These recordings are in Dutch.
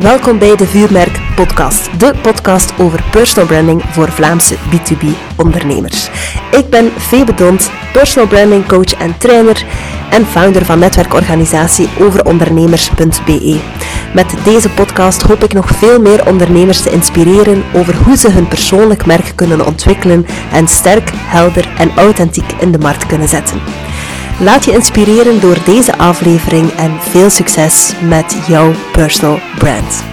Welkom bij de Vuurmerk Podcast, de podcast over personal branding voor Vlaamse B2B ondernemers. Ik ben Febe Dont, personal branding coach en trainer en founder van netwerkorganisatie overondernemers.be. Met deze podcast hoop ik nog veel meer ondernemers te inspireren over hoe ze hun persoonlijk merk kunnen ontwikkelen en sterk, helder en authentiek in de markt kunnen zetten. Laat je inspireren door deze aflevering en veel succes met jouw personal brand.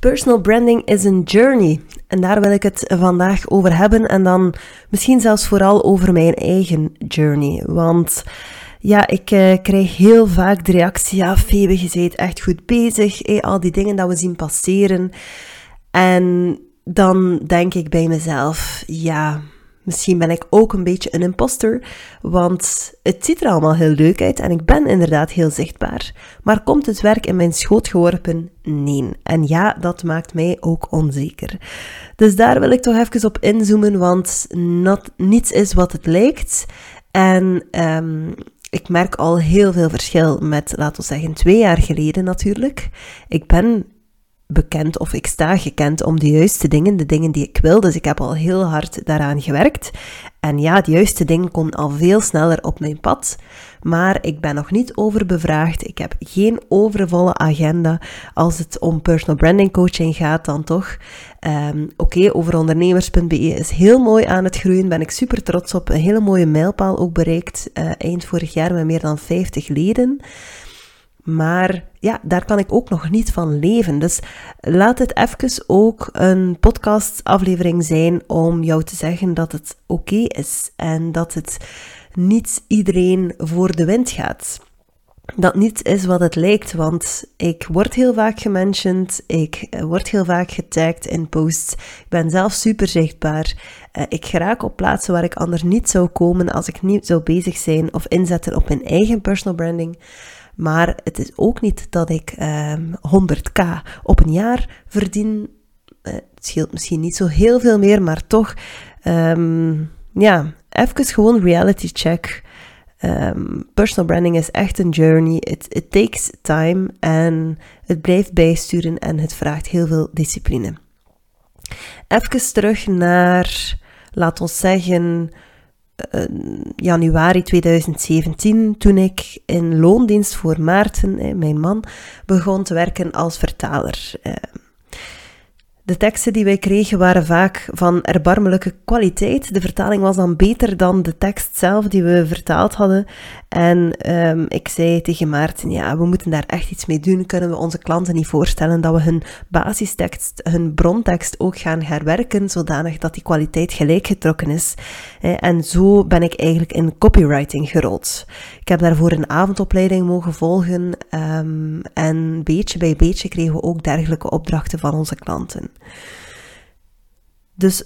Personal branding is een journey. En daar wil ik het vandaag over hebben. En dan misschien zelfs vooral over mijn eigen journey. Want ja, ik uh, krijg heel vaak de reactie: ja, Febe, je bent echt goed bezig. Hey, al die dingen dat we zien passeren. En dan denk ik bij mezelf, ja, misschien ben ik ook een beetje een imposter, want het ziet er allemaal heel leuk uit en ik ben inderdaad heel zichtbaar. Maar komt het werk in mijn schoot geworpen? Nee. En ja, dat maakt mij ook onzeker. Dus daar wil ik toch even op inzoomen, want not, niets is wat het lijkt. En um, ik merk al heel veel verschil met, laten we zeggen, twee jaar geleden natuurlijk. Ik ben bekend of ik sta gekend om de juiste dingen, de dingen die ik wil. Dus ik heb al heel hard daaraan gewerkt. En ja, de juiste dingen komen al veel sneller op mijn pad. Maar ik ben nog niet overbevraagd. Ik heb geen overvolle agenda. Als het om personal branding coaching gaat, dan toch. Um, Oké, okay, ondernemers.be is heel mooi aan het groeien. Ben ik super trots op. Een hele mooie mijlpaal ook bereikt. Uh, eind vorig jaar met meer dan 50 leden. Maar ja, daar kan ik ook nog niet van leven. Dus laat het even ook een podcastaflevering zijn om jou te zeggen dat het oké is en dat het niet iedereen voor de wind gaat. Dat niet is wat het lijkt, want ik word heel vaak gementiond, ik word heel vaak getagd in posts, ik ben zelf super zichtbaar, eh, ik geraak op plaatsen waar ik anders niet zou komen als ik niet zou bezig zijn of inzetten op mijn eigen personal branding. Maar het is ook niet dat ik 100k ehm, op een jaar verdien. Uh, het scheelt misschien niet zo heel veel meer, maar toch, um, ja, even gewoon reality check. Um, personal branding is echt een journey. It, it takes time en het blijft bijsturen en het vraagt heel veel discipline. Even terug naar, laat ons zeggen, uh, januari 2017, toen ik in loondienst voor Maarten, mijn man, begon te werken als vertaler. Uh, de teksten die wij kregen waren vaak van erbarmelijke kwaliteit. De vertaling was dan beter dan de tekst zelf die we vertaald hadden. En um, ik zei tegen Maarten, ja, we moeten daar echt iets mee doen. Kunnen we onze klanten niet voorstellen dat we hun basistekst, hun brontekst ook gaan herwerken, zodanig dat die kwaliteit gelijk getrokken is. En zo ben ik eigenlijk in copywriting gerold. Ik heb daarvoor een avondopleiding mogen volgen um, en beetje bij beetje kregen we ook dergelijke opdrachten van onze klanten. Dus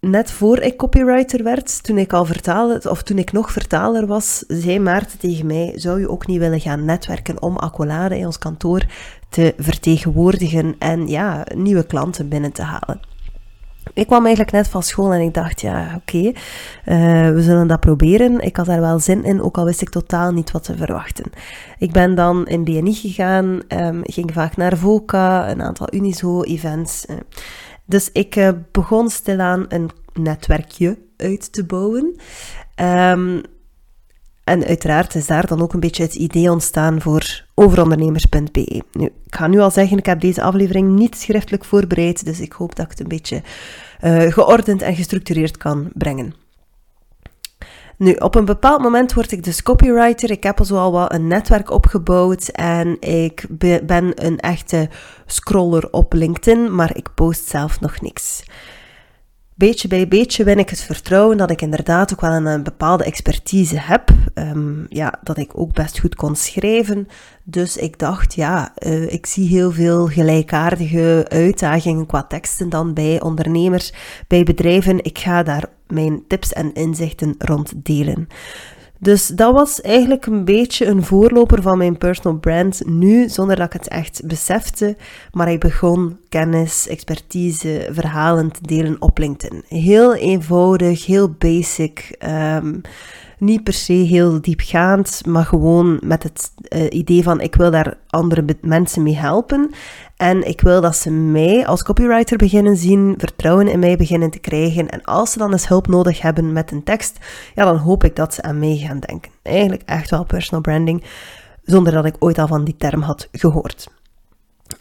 net voor ik copywriter werd, toen ik al vertaler, of toen ik nog vertaler was, zei Maarten tegen mij: Zou je ook niet willen gaan netwerken om Accolade in ons kantoor te vertegenwoordigen en ja, nieuwe klanten binnen te halen? Ik kwam eigenlijk net van school en ik dacht, ja, oké, uh, we zullen dat proberen. Ik had daar wel zin in, ook al wist ik totaal niet wat te verwachten. Ik ben dan in BNI gegaan, um, ging vaak naar VOCA, een aantal Unizo-events. Uh. Dus ik uh, begon stilaan een netwerkje uit te bouwen. Um, en uiteraard is daar dan ook een beetje het idee ontstaan voor overondernemers.be. Nu, ik ga nu al zeggen, ik heb deze aflevering niet schriftelijk voorbereid, dus ik hoop dat ik het een beetje uh, geordend en gestructureerd kan brengen. Nu, op een bepaald moment word ik dus copywriter. Ik heb al zo al wat een netwerk opgebouwd en ik ben een echte scroller op LinkedIn, maar ik post zelf nog niks beetje bij beetje win ik het vertrouwen dat ik inderdaad ook wel een, bepaalde expertise heb. Um, ja, dat ik ook best goed kon schrijven. Dus ik dacht, ja, uh, ik zie heel veel gelijkaardige uitdagingen qua teksten dan bij ondernemers, bij bedrijven. Ik ga daar mijn tips en inzichten rond delen. Dus dat was eigenlijk een beetje een voorloper van mijn personal brand nu, zonder dat ik het echt besefte. Maar ik begon kennis, expertise, verhalen te delen op LinkedIn. Heel eenvoudig, heel basic. Um, Niet per se heel diepgaand, maar gewoon met het uh, idee van ik wil daar andere mensen mee helpen. En ik wil dat ze mij als copywriter beginnen zien, vertrouwen in mij beginnen te krijgen. En als ze dan eens hulp nodig hebben met een tekst, ja, dan hoop ik dat ze aan mij gaan denken. Eigenlijk echt wel personal branding, zonder dat ik ooit al van die term had gehoord.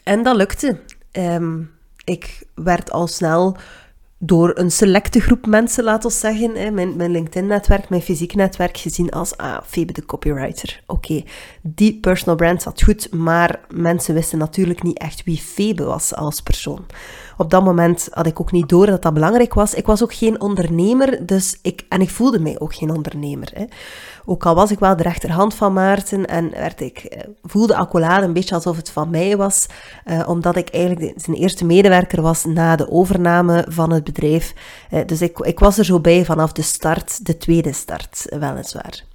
En dat lukte. Um, ik werd al snel door een selecte groep mensen, laten we zeggen, mijn, mijn LinkedIn-netwerk, mijn fysiek netwerk, gezien als ah, Febe de copywriter. Oké, die personal brand zat goed, maar mensen wisten natuurlijk niet echt wie Febe was als persoon. Op dat moment had ik ook niet door dat dat belangrijk was. Ik was ook geen ondernemer, dus ik, en ik voelde mij ook geen ondernemer. Hè. Ook al was ik wel de rechterhand van Maarten en werd ik, eh, voelde Accolade een beetje alsof het van mij was, eh, omdat ik eigenlijk zijn eerste medewerker was na de overname van het bedrijf. Eh, dus ik, ik was er zo bij vanaf de start, de tweede start, weliswaar.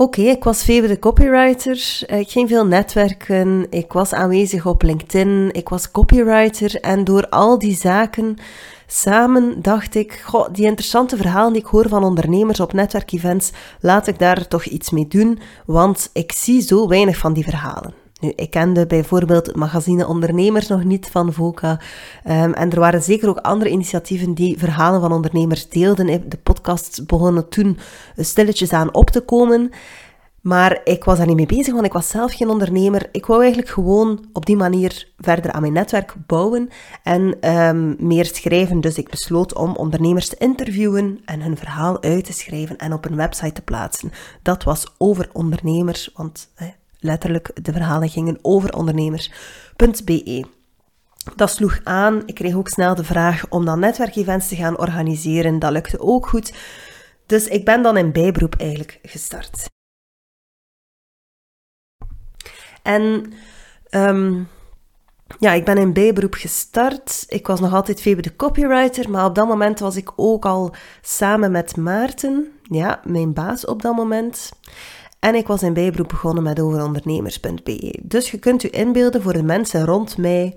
Oké, ik was de copywriter. Ik ging veel netwerken. Ik was aanwezig op LinkedIn. Ik was copywriter. En door al die zaken samen dacht ik, goh, die interessante verhalen die ik hoor van ondernemers op netwerkevents, laat ik daar toch iets mee doen, want ik zie zo weinig van die verhalen. Nu, ik kende bijvoorbeeld het magazine Ondernemers nog niet van VOCA. Um, en er waren zeker ook andere initiatieven die verhalen van ondernemers deelden. De podcasts begonnen toen stilletjes aan op te komen. Maar ik was daar niet mee bezig, want ik was zelf geen ondernemer. Ik wou eigenlijk gewoon op die manier verder aan mijn netwerk bouwen en um, meer schrijven. Dus ik besloot om ondernemers te interviewen en hun verhaal uit te schrijven en op een website te plaatsen. Dat was over ondernemers, want letterlijk de verhalen gingen over ondernemers.be. Dat sloeg aan. Ik kreeg ook snel de vraag om dan netwerkevents te gaan organiseren. Dat lukte ook goed. Dus ik ben dan in bijberoep eigenlijk gestart. En um, ja, ik ben in bijberoep gestart. Ik was nog altijd Febe de copywriter, maar op dat moment was ik ook al samen met Maarten, ja, mijn baas op dat moment. En ik was in bijberoep begonnen met overondernemers.be. Dus je kunt u inbeelden voor de mensen rond mij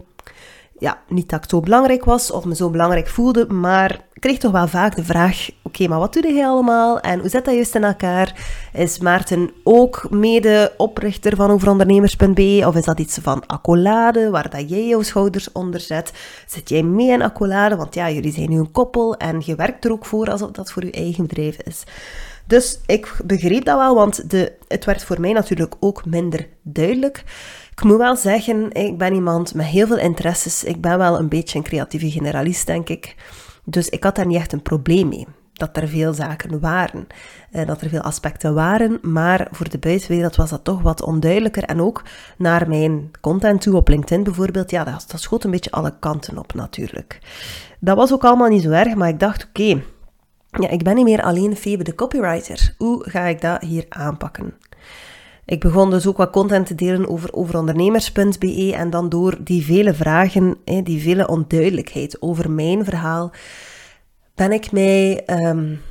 ja, niet dat ik zo belangrijk was of me zo belangrijk voelde, maar ik kreeg toch wel vaak de vraag: oké, maar wat doe jij allemaal en hoe zit dat juist in elkaar? Is Maarten ook mede-oprichter van overondernemers.be of is dat iets van accolade waar dat jij jouw schouders onder zet? Zit jij mee in accolade? Want ja, jullie zijn nu een koppel en je werkt er ook voor alsof dat voor je eigen bedrijf is. Dus ik begreep dat wel, want de, het werd voor mij natuurlijk ook minder duidelijk. Ik moet wel zeggen, ik ben iemand met heel veel interesses. Ik ben wel een beetje een creatieve generalist, denk ik. Dus ik had daar niet echt een probleem mee. Dat er veel zaken waren, eh, dat er veel aspecten waren, maar voor de buitenwereld was dat toch wat onduidelijker. En ook naar mijn content toe op LinkedIn bijvoorbeeld, ja, dat, dat schoot een beetje alle kanten op natuurlijk. Dat was ook allemaal niet zo erg, maar ik dacht, oké, ja, ik ben niet meer alleen Febe de copywriter. Hoe ga ik dat hier aanpakken? Ik begon dus ook wat content te delen over, over ondernemers.be en dan door die vele vragen, die vele onduidelijkheid over mijn verhaal, ben ik mij um,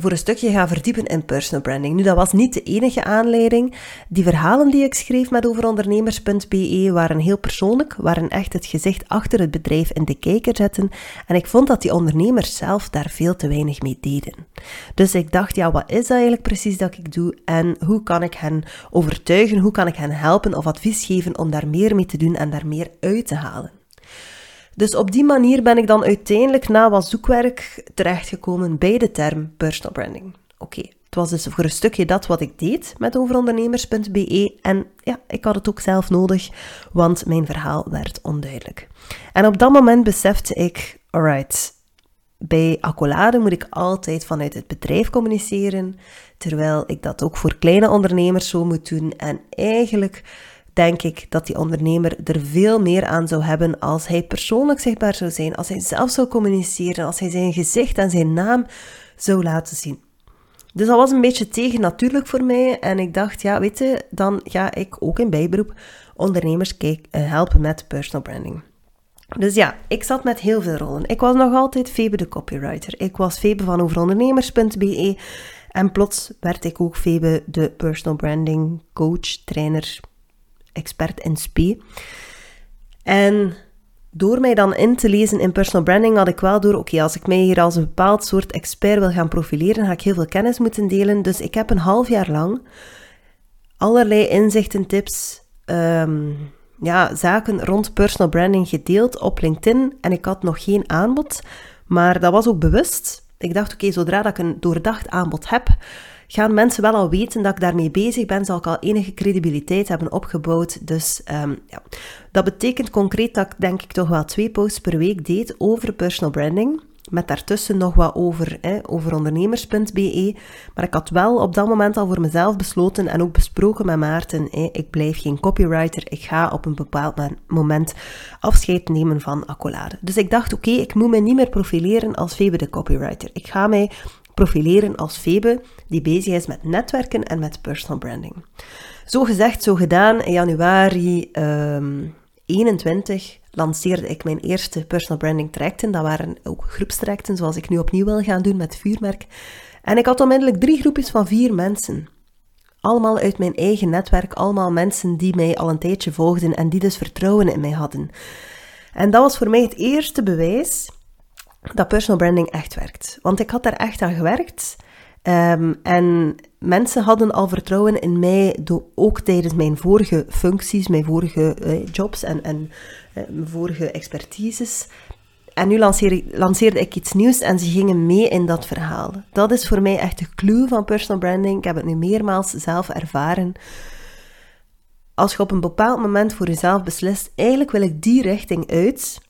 voor een stukje gaan verdiepen in personal branding. Nu, dat was niet de enige aanleiding. Die verhalen die ik schreef met overondernemers.be waren heel persoonlijk, waren echt het gezicht achter het bedrijf in de kijker zetten. En ik vond dat die ondernemers zelf daar veel te weinig mee deden. Dus ik dacht, ja, wat is dat eigenlijk precies dat ik doe? En hoe kan ik hen overtuigen? Hoe kan ik hen helpen of advies geven om daar meer mee te doen en daar meer uit te halen? Dus op die manier ben ik dan uiteindelijk na wat zoekwerk terechtgekomen bij de term personal branding. Oké, het was dus voor een stukje dat wat ik deed met overondernemers.be en ja, ik had het ook zelf nodig, want mijn verhaal werd onduidelijk. En op dat moment besefte ik, alright, bij Accolade moet ik altijd vanuit het bedrijf communiceren, terwijl ik dat ook voor kleine ondernemers zo moet doen en eigenlijk denk ik dat die ondernemer er veel meer aan zou hebben als hij persoonlijk zichtbaar zou zijn, als hij zelf zou communiceren, als hij zijn gezicht en zijn naam zou laten zien. Dus dat was een beetje tegen natuurlijk voor mij en ik dacht, ja, weet je, dan ga ik ook in bijberoep ondernemers eh, helpen met personal branding. Dus ja, ik zat met heel veel rollen. Ik was nog altijd Febe de copywriter. Ik was Febe van overondernemers.be en plots werd ik ook Febe de personal branding coach, trainer, expert in SP. En door mij dan in te lezen in personal branding had ik wel door, oké, als ik mij hier als een bepaald soort expert wil gaan profileren, ga ik heel veel kennis moeten delen. Dus ik heb een half jaar lang allerlei inzichten, tips, ehm, ja, zaken rond personal branding gedeeld op LinkedIn. En ik had nog geen aanbod, maar dat was ook bewust. Ik dacht, oké, zodra dat ik een doordacht aanbod heb, gaan mensen wel al weten dat ik daarmee bezig ben, zal ik al enige credibiliteit hebben opgebouwd. Dus um, ja, dat betekent concreet dat ik denk ik toch wel twee posts per week deed over personal branding. Met daartussen nog wat over, over ondernemers.be. Maar ik had wel op dat moment al voor mezelf besloten en ook besproken met Maarten. Ik blijf geen copywriter. Ik ga op een bepaald moment afscheid nemen van accolade. Dus ik dacht, oké, ik moet me niet meer profileren als Febe de copywriter. Ik ga mij profileren als Febe, die bezig is met netwerken en met personal branding. Zo gezegd, zo gedaan. In januari um, ehm, 21 lanceerde ik mijn eerste personal branding trajecten. Dat waren ook groepstrajecten, zoals ik nu opnieuw wil gaan doen met vuurmerk. En ik had onmiddellijk drie groepjes van vier mensen. Allemaal uit mijn eigen netwerk, allemaal mensen die mij al een tijdje volgden en die dus vertrouwen in mij hadden. En dat was voor mij het eerste bewijs dat personal branding echt werkt. Want ik had daar echt aan gewerkt. Um, en mensen hadden al vertrouwen in mij, ook tijdens mijn vorige functies, mijn vorige eh, jobs en, en eh, mijn vorige expertises. En nu lanceerde, lanceerde ik iets nieuws en ze gingen mee in dat verhaal. Dat is voor mij echt de clue van personal branding. Ik heb het nu meermaals zelf ervaren. Als je op een bepaald moment voor jezelf beslist, eigenlijk wil ik die richting uit,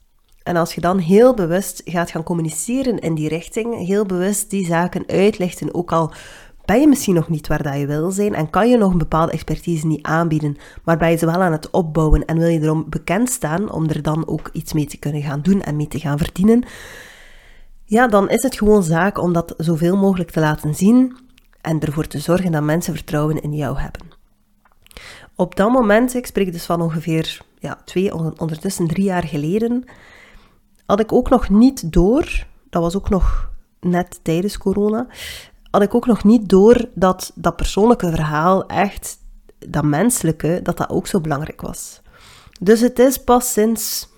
en als je dan heel bewust gaat gaan communiceren in die richting, heel bewust die zaken uitlichten, ook al ben je misschien nog niet waar dat je wil zijn en kan je nog een bepaalde expertise niet aanbieden, maar ben je ze wel aan het opbouwen en wil je erom bekend staan om er dan ook iets mee te kunnen gaan doen en mee te gaan verdienen, ja, dan is het gewoon zaak om dat zoveel mogelijk te laten zien en ervoor te zorgen dat mensen vertrouwen in jou hebben. Op dat moment, ik spreek dus van ongeveer ja, twee, ondertussen drie jaar geleden, had ik ook nog niet door, dat was ook nog net tijdens corona, had ik ook nog niet door dat dat persoonlijke verhaal echt, dat menselijke, dat dat ook zo belangrijk was. Dus het is pas sinds,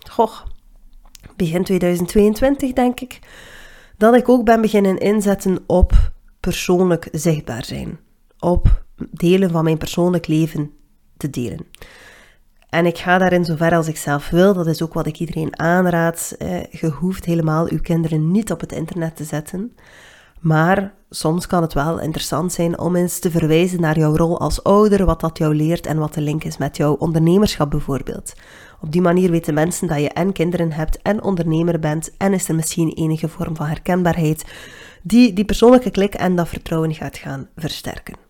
begin 2022 denk ik, dat ik ook ben beginnen inzetten op persoonlijk zichtbaar zijn. Op delen van mijn persoonlijk leven te delen. En ik ga daarin zover als ik zelf wil. Dat is ook wat ik iedereen aanraad. Eh, je hoeft helemaal uw kinderen niet op het internet te zetten. Maar soms kan het wel interessant zijn om eens te verwijzen naar jouw rol als ouder, wat dat jou leert en wat de link is met jouw ondernemerschap bijvoorbeeld. Op die manier weten mensen dat je en kinderen hebt en ondernemer bent en is er misschien enige vorm van herkenbaarheid die die persoonlijke klik en dat vertrouwen gaat gaan versterken.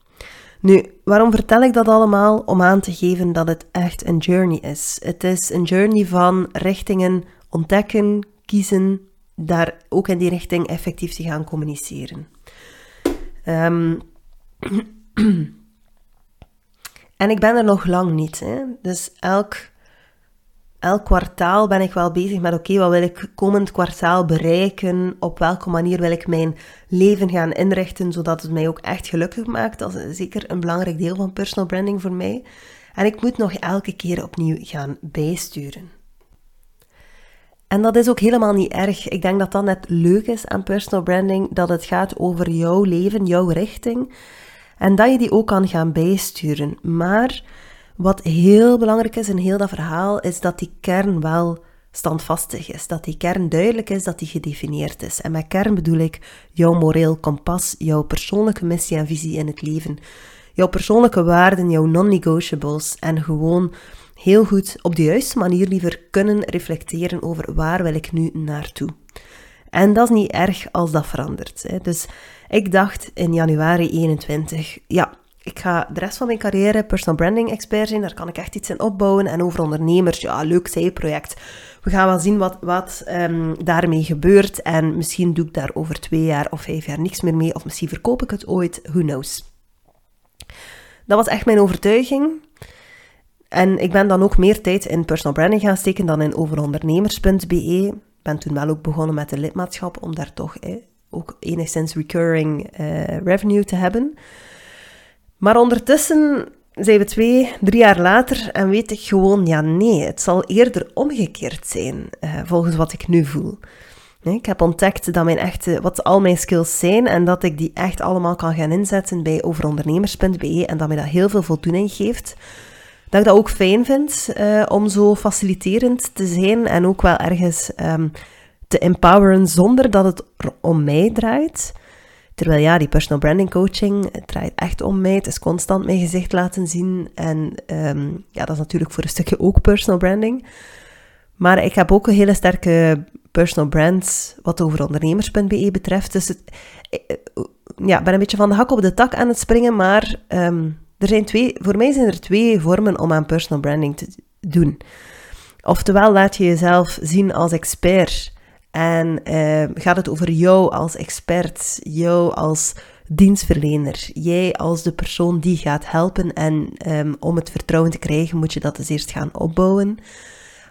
Nu, waarom vertel ik dat allemaal? Om aan te geven dat het echt een journey is. Het is een journey van richtingen ontdekken, kiezen, daar ook in die richting effectief te gaan communiceren. Ehm, en ik ben er nog lang niet. Hè? Dus elk elk kwartaal ben ik wel bezig met, oké, wat wil ik komend kwartaal bereiken? Op welke manier wil ik mijn leven gaan inrichten, zodat het mij ook echt gelukkig maakt? Dat is zeker een belangrijk deel van personal branding voor mij. En ik moet nog elke keer opnieuw gaan bijsturen. En dat is ook helemaal niet erg. Ik denk dat dat net leuk is aan personal branding, dat het gaat over jouw leven, jouw richting. En dat je die ook kan gaan bijsturen. Maar wat heel belangrijk is in heel dat verhaal, is dat die kern wel standvastig is. Dat die kern duidelijk is, dat die gedefinieerd is. En met kern bedoel ik jouw moreel kompas, jouw persoonlijke missie en visie in het leven. Jouw persoonlijke waarden, jouw non-negotiables. En gewoon heel goed op de juiste manier liever kunnen reflecteren over waar wil ik nu naartoe. En dat is niet erg als dat verandert. Hè. Dus ik dacht in januari 21, ja, ik ga de rest van mijn carrière personal branding expert zijn. Daar kan ik echt iets in opbouwen. En over ondernemers, ja, leuk zijproject. We gaan wel zien wat, wat um, daarmee gebeurt. En misschien doe ik daar over twee jaar of vijf jaar niks meer mee. Of misschien verkoop ik het ooit. Who knows? Dat was echt mijn overtuiging. En ik ben dan ook meer tijd in personal branding gaan steken dan in overondernemers.be. Ik ben toen wel ook begonnen met de lidmaatschap om daar toch eh, ook enigszins recurring uh, revenue te hebben. Maar ondertussen zijn we twee, drie jaar later en weet ik gewoon, ja nee, het zal eerder omgekeerd zijn, uh, volgens wat ik nu voel. Ik heb ontdekt dat mijn echte, wat al mijn skills zijn en dat ik die echt allemaal kan gaan inzetten bij overondernemers.be en dat mij dat heel veel voldoening geeft. Dat ik dat ook fijn vind uh, om zo faciliterend te zijn en ook wel ergens um, te empoweren zonder dat het om mij draait. Terwijl ja, die personal branding coaching, draait echt om mij. Het is constant mijn gezicht laten zien. En um, ja, dat is natuurlijk voor een stukje ook personal branding. Maar ik heb ook een hele sterke personal brand wat over ondernemers.be betreft. Dus het, eh, ja, ben een beetje van de hak op de tak aan het springen, maar um, er zijn twee, voor mij zijn er twee vormen om aan personal branding te doen. Oftewel laat je jezelf zien als expert en uh, gaat het over jou als expert, jou als dienstverlener, jij als de persoon die gaat helpen en um, om het vertrouwen te krijgen moet je dat dus eerst gaan opbouwen.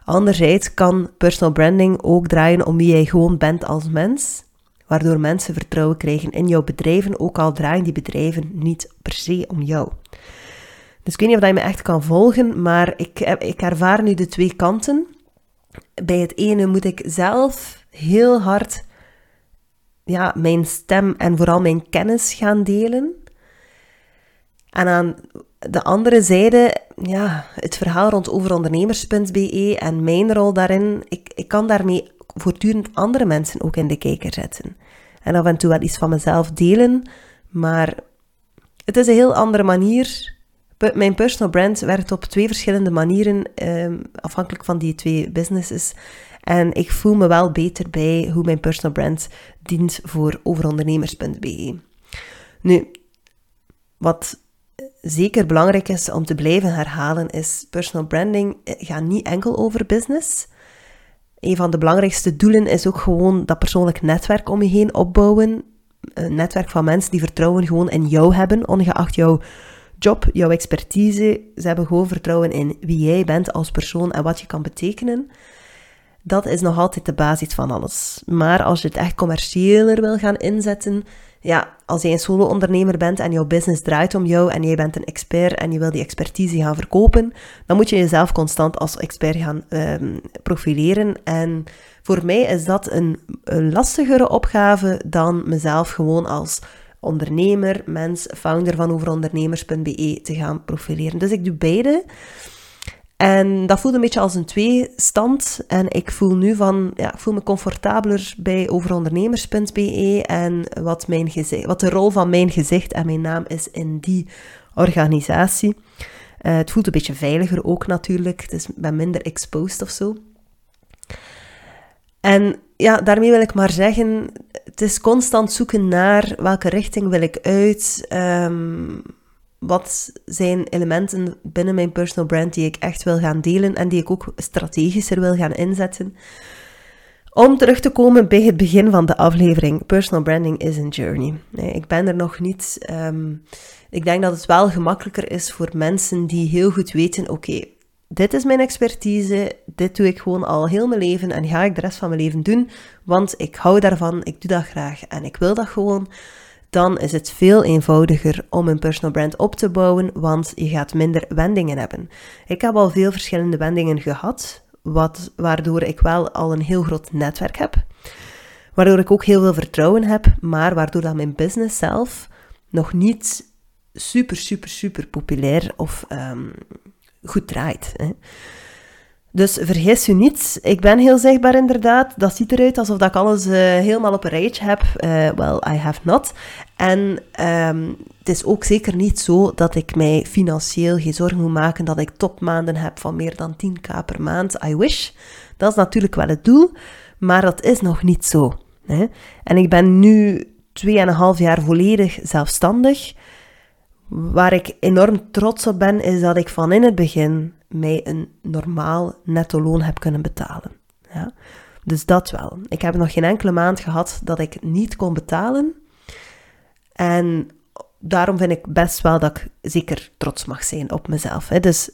Anderzijds kan personal branding ook draaien om wie jij gewoon bent als mens, waardoor mensen vertrouwen krijgen in jouw bedrijven, ook al draaien die bedrijven niet per se om jou. Dus ik weet niet of je me echt kan volgen, maar ik, ik ervaar nu de twee kanten. Bij het ene moet ik zelf heel hard ja, mijn stem en vooral mijn kennis gaan delen. En aan de andere zijde, ja, het verhaal rond overondernemers.be en mijn rol daarin, ik, ik kan daarmee voortdurend andere mensen ook in de kijker zetten. En af en toe wel iets van mezelf delen, maar het is een heel andere manier. Mijn personal brand werkt op twee verschillende manieren, ehm, afhankelijk van die twee businesses. En ik voel me wel beter bij hoe mijn personal brand dient voor overondernemers.be. Nu, wat zeker belangrijk is om te blijven herhalen, is personal branding gaat niet enkel over business. Een van de belangrijkste doelen is ook gewoon dat persoonlijk netwerk om je heen opbouwen. Een netwerk van mensen die vertrouwen gewoon in jou hebben, ongeacht jouw job, jouw expertise. Ze hebben gewoon vertrouwen in wie jij bent als persoon en wat je kan betekenen. Dat is nog altijd de basis van alles. Maar als je het echt commerciëler wil gaan inzetten, ja, als jij een solo-ondernemer bent en jouw business draait om jou en jij bent een expert en je wil die expertise gaan verkopen, dan moet je jezelf constant als expert gaan um, profileren. En voor mij is dat een, een lastigere opgave dan mezelf gewoon als ondernemer, mens, founder van overondernemers.be te gaan profileren. Dus ik doe beide. En dat voelt een beetje als een tweestand. En ik voel nu van, ja, ik voel me comfortabeler bij overondernemers.be en wat, mijn gezicht, wat de rol van mijn gezicht en mijn naam is in die organisatie. Uh, het voelt een beetje veiliger ook natuurlijk. Is, ben minder exposed of zo. En ja, daarmee wil ik maar zeggen, het is constant zoeken naar welke richting wil ik uit. Um, wat zijn elementen binnen mijn personal brand die ik echt wil gaan delen en die ik ook strategischer wil gaan inzetten. Om terug te komen bij het begin van de aflevering, personal branding is een journey. Ik ben er nog niet. Ehm, ik denk dat het wel gemakkelijker is voor mensen die heel goed weten: oké, dit is mijn expertise, dit doe ik gewoon al heel mijn leven en ga ik de rest van mijn leven doen, want ik hou daarvan, ik doe dat graag en ik wil dat gewoon dan is het veel eenvoudiger om een personal brand op te bouwen, want je gaat minder wendingen hebben. Ik heb al veel verschillende wendingen gehad, wat, waardoor ik wel al een heel groot netwerk heb. Waardoor ik ook heel veel vertrouwen heb, maar waardoor dat mijn business zelf nog niet super, super, super populair of um, goed draait. Hè. Dus vergis u niet, ik ben heel zichtbaar inderdaad. Dat ziet eruit alsof ik alles uh, helemaal op een rijtje heb. Uh, well, I have not. En um, het is ook zeker niet zo dat ik mij financieel geen zorgen moet maken dat ik topmaanden heb van meer dan 10k per maand. I wish. Dat is natuurlijk wel het doel, maar dat is nog niet zo. Hè? En ik ben nu 2,5 jaar volledig zelfstandig. Waar ik enorm trots op ben, is dat ik van in het begin mij een normaal netto loon heb kunnen betalen. Ja? Dus dat wel. Ik heb nog geen enkele maand gehad dat ik niet kon betalen. En daarom vind ik best wel dat ik zeker trots mag zijn op mezelf. Hè. Dus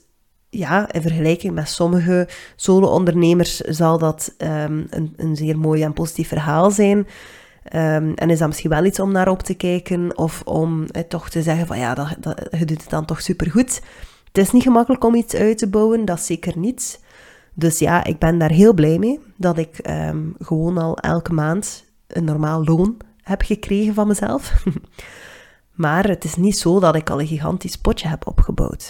ja, in vergelijking met sommige solo-ondernemers zal dat um, een, een zeer mooi en positief verhaal zijn. Ehm, en is dat misschien wel iets om naar op te kijken of om toch te zeggen van ja, dat, dat, je doet het dan toch supergoed. Het is niet gemakkelijk om iets uit te bouwen, dat zeker niet. Dus ja, ik ben daar heel blij mee dat ik ehm, gewoon al elke maand een normaal loon heb gekregen van mezelf. maar het is niet zo dat ik al een gigantisch potje heb opgebouwd.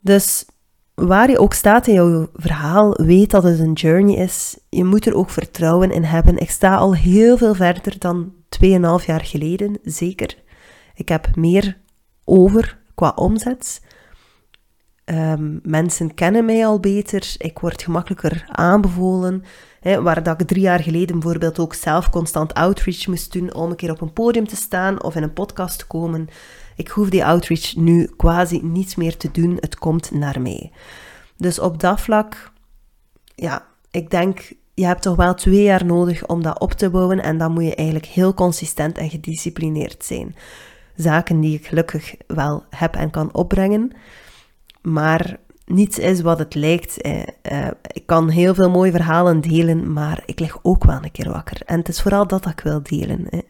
Dus waar je ook staat in jouw verhaal, weet dat het een journey is. Je moet er ook vertrouwen in hebben. Ik sta al heel veel verder dan 2,5 jaar geleden, zeker. Ik heb meer over qua omzet. Um, mensen kennen mij al beter. Ik word gemakkelijker aanbevolen. Waar dat ik drie jaar geleden bijvoorbeeld ook zelf constant outreach moest doen om een keer op een podium te staan of in een podcast te komen. Ik hoef die outreach nu quasi niets meer te doen. Het komt naar mij. Dus op dat vlak, ja, ik denk, je hebt toch wel twee jaar nodig om dat op te bouwen. En dan moet je eigenlijk heel consistent en gedisciplineerd zijn. Zaken die ik gelukkig wel heb en kan opbrengen. Maar niets is wat het lijkt. Eh, eh, ik kan heel veel mooie verhalen delen, maar ik lig ook wel een keer wakker. En het is vooral dat, dat ik wil delen. Eh.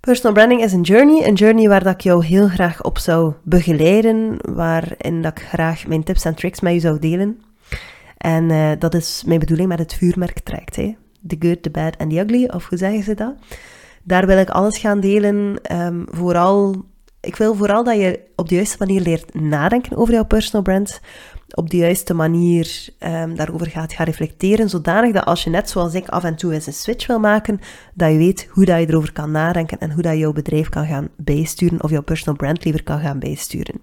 Personal branding is een journey, een journey waar dat ik jou heel graag op zou begeleiden, waarin dat ik graag mijn tips en tricks met je zou delen. En uh, dat is mijn bedoeling met het vuurmerk. Hè. The good, the bad and the ugly, of hoe zeggen ze dat? Daar wil ik alles gaan delen, um, vooral ik wil vooral dat je op de juiste manier leert nadenken over jouw personal brand. Op de juiste manier um, daarover gaat gaan reflecteren. Zodanig dat als je net zoals ik af en toe eens een switch wil maken, dat je weet hoe dat je erover kan nadenken en hoe dat je jouw bedrijf kan gaan bijsturen of jouw personal brand liever kan gaan bijsturen.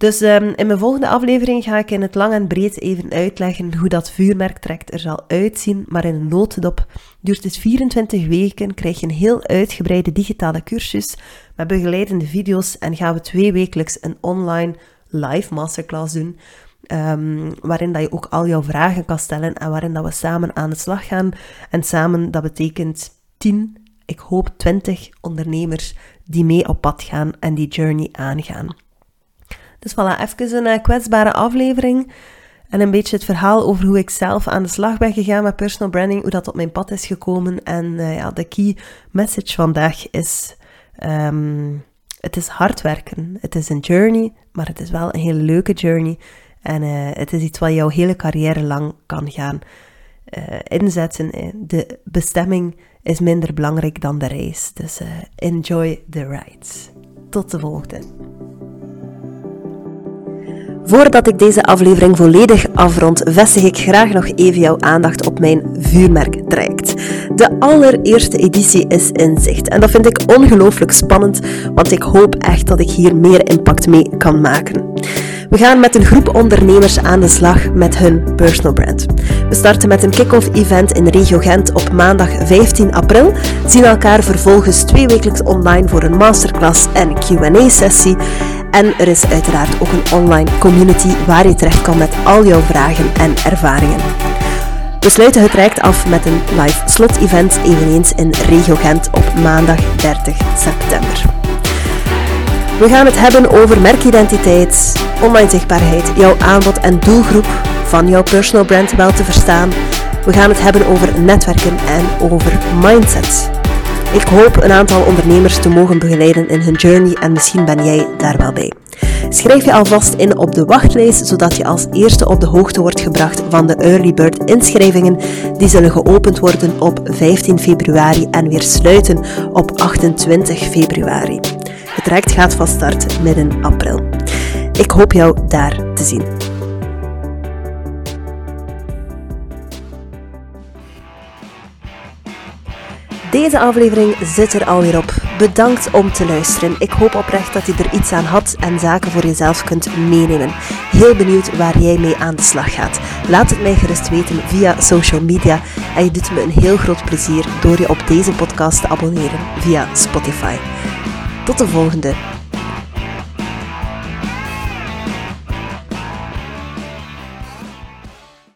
Dus um, in mijn volgende aflevering ga ik in het lang en breed even uitleggen hoe dat vuurmerk trekt er zal uitzien. Maar in een notendop duurt het 24 weken, krijg je een heel uitgebreide digitale cursus met begeleidende video's en gaan we twee wekelijks een online live masterclass doen. Um, waarin dat je ook al jouw vragen kan stellen en waarin dat we samen aan de slag gaan. En samen, dat betekent 10, ik hoop 20 ondernemers die mee op pad gaan en die journey aangaan. Dus voilà, even een uh, kwetsbare aflevering. En een beetje het verhaal over hoe ik zelf aan de slag ben gegaan met personal branding, hoe dat op mijn pad is gekomen. En uh, ja, de key message vandaag is: um, het is hard werken. Het is een journey, maar het is wel een hele leuke journey. En uh, het is iets wat jouw hele carrière lang kan gaan inzetten. De bestemming is minder belangrijk dan de reis. Dus enjoy the ride. Tot de volgende. Voordat ik deze aflevering volledig afrond, vestig ik graag nog even jouw aandacht op mijn vuurmerk-traject. De allereerste editie is in zicht en dat vind ik ongelooflijk spannend, want ik hoop echt dat ik hier meer impact mee kan maken. We gaan met een groep ondernemers aan de slag met hun personal brand. We starten met een kick-off event in Regio Gent op maandag 15 april, zien elkaar vervolgens twee wekelijks online voor een masterclass en Q&A-sessie en er is uiteraard ook een online community waar je terecht kan met al jouw vragen en ervaringen. We sluiten het traject af met een live slot-event eveneens in Regio Gent op maandag 30 september. We gaan het hebben over merkidentiteit, online zichtbaarheid, jouw aanbod en doelgroep van jouw personal brand wel te verstaan. We gaan het hebben over netwerken en over mindset. Ik hoop een aantal ondernemers te mogen begeleiden in hun journey en misschien ben jij daar wel bij. Schrijf je alvast in op de wachtlijst, zodat je als eerste op de hoogte wordt gebracht van de Early Bird inschrijvingen. Die zullen geopend worden op 15 februari en weer sluiten op 28 februari. Het traject gaat van start midden april. Ik hoop jou daar te zien. Deze aflevering zit er alweer op. Bedankt om te luisteren. Ik hoop oprecht dat je er iets aan had en zaken voor jezelf kunt meenemen. Heel benieuwd waar jij mee aan de slag gaat. Laat het mij gerust weten via social media en je doet me een heel groot plezier door je op deze podcast te abonneren via Spotify. Tot de volgende.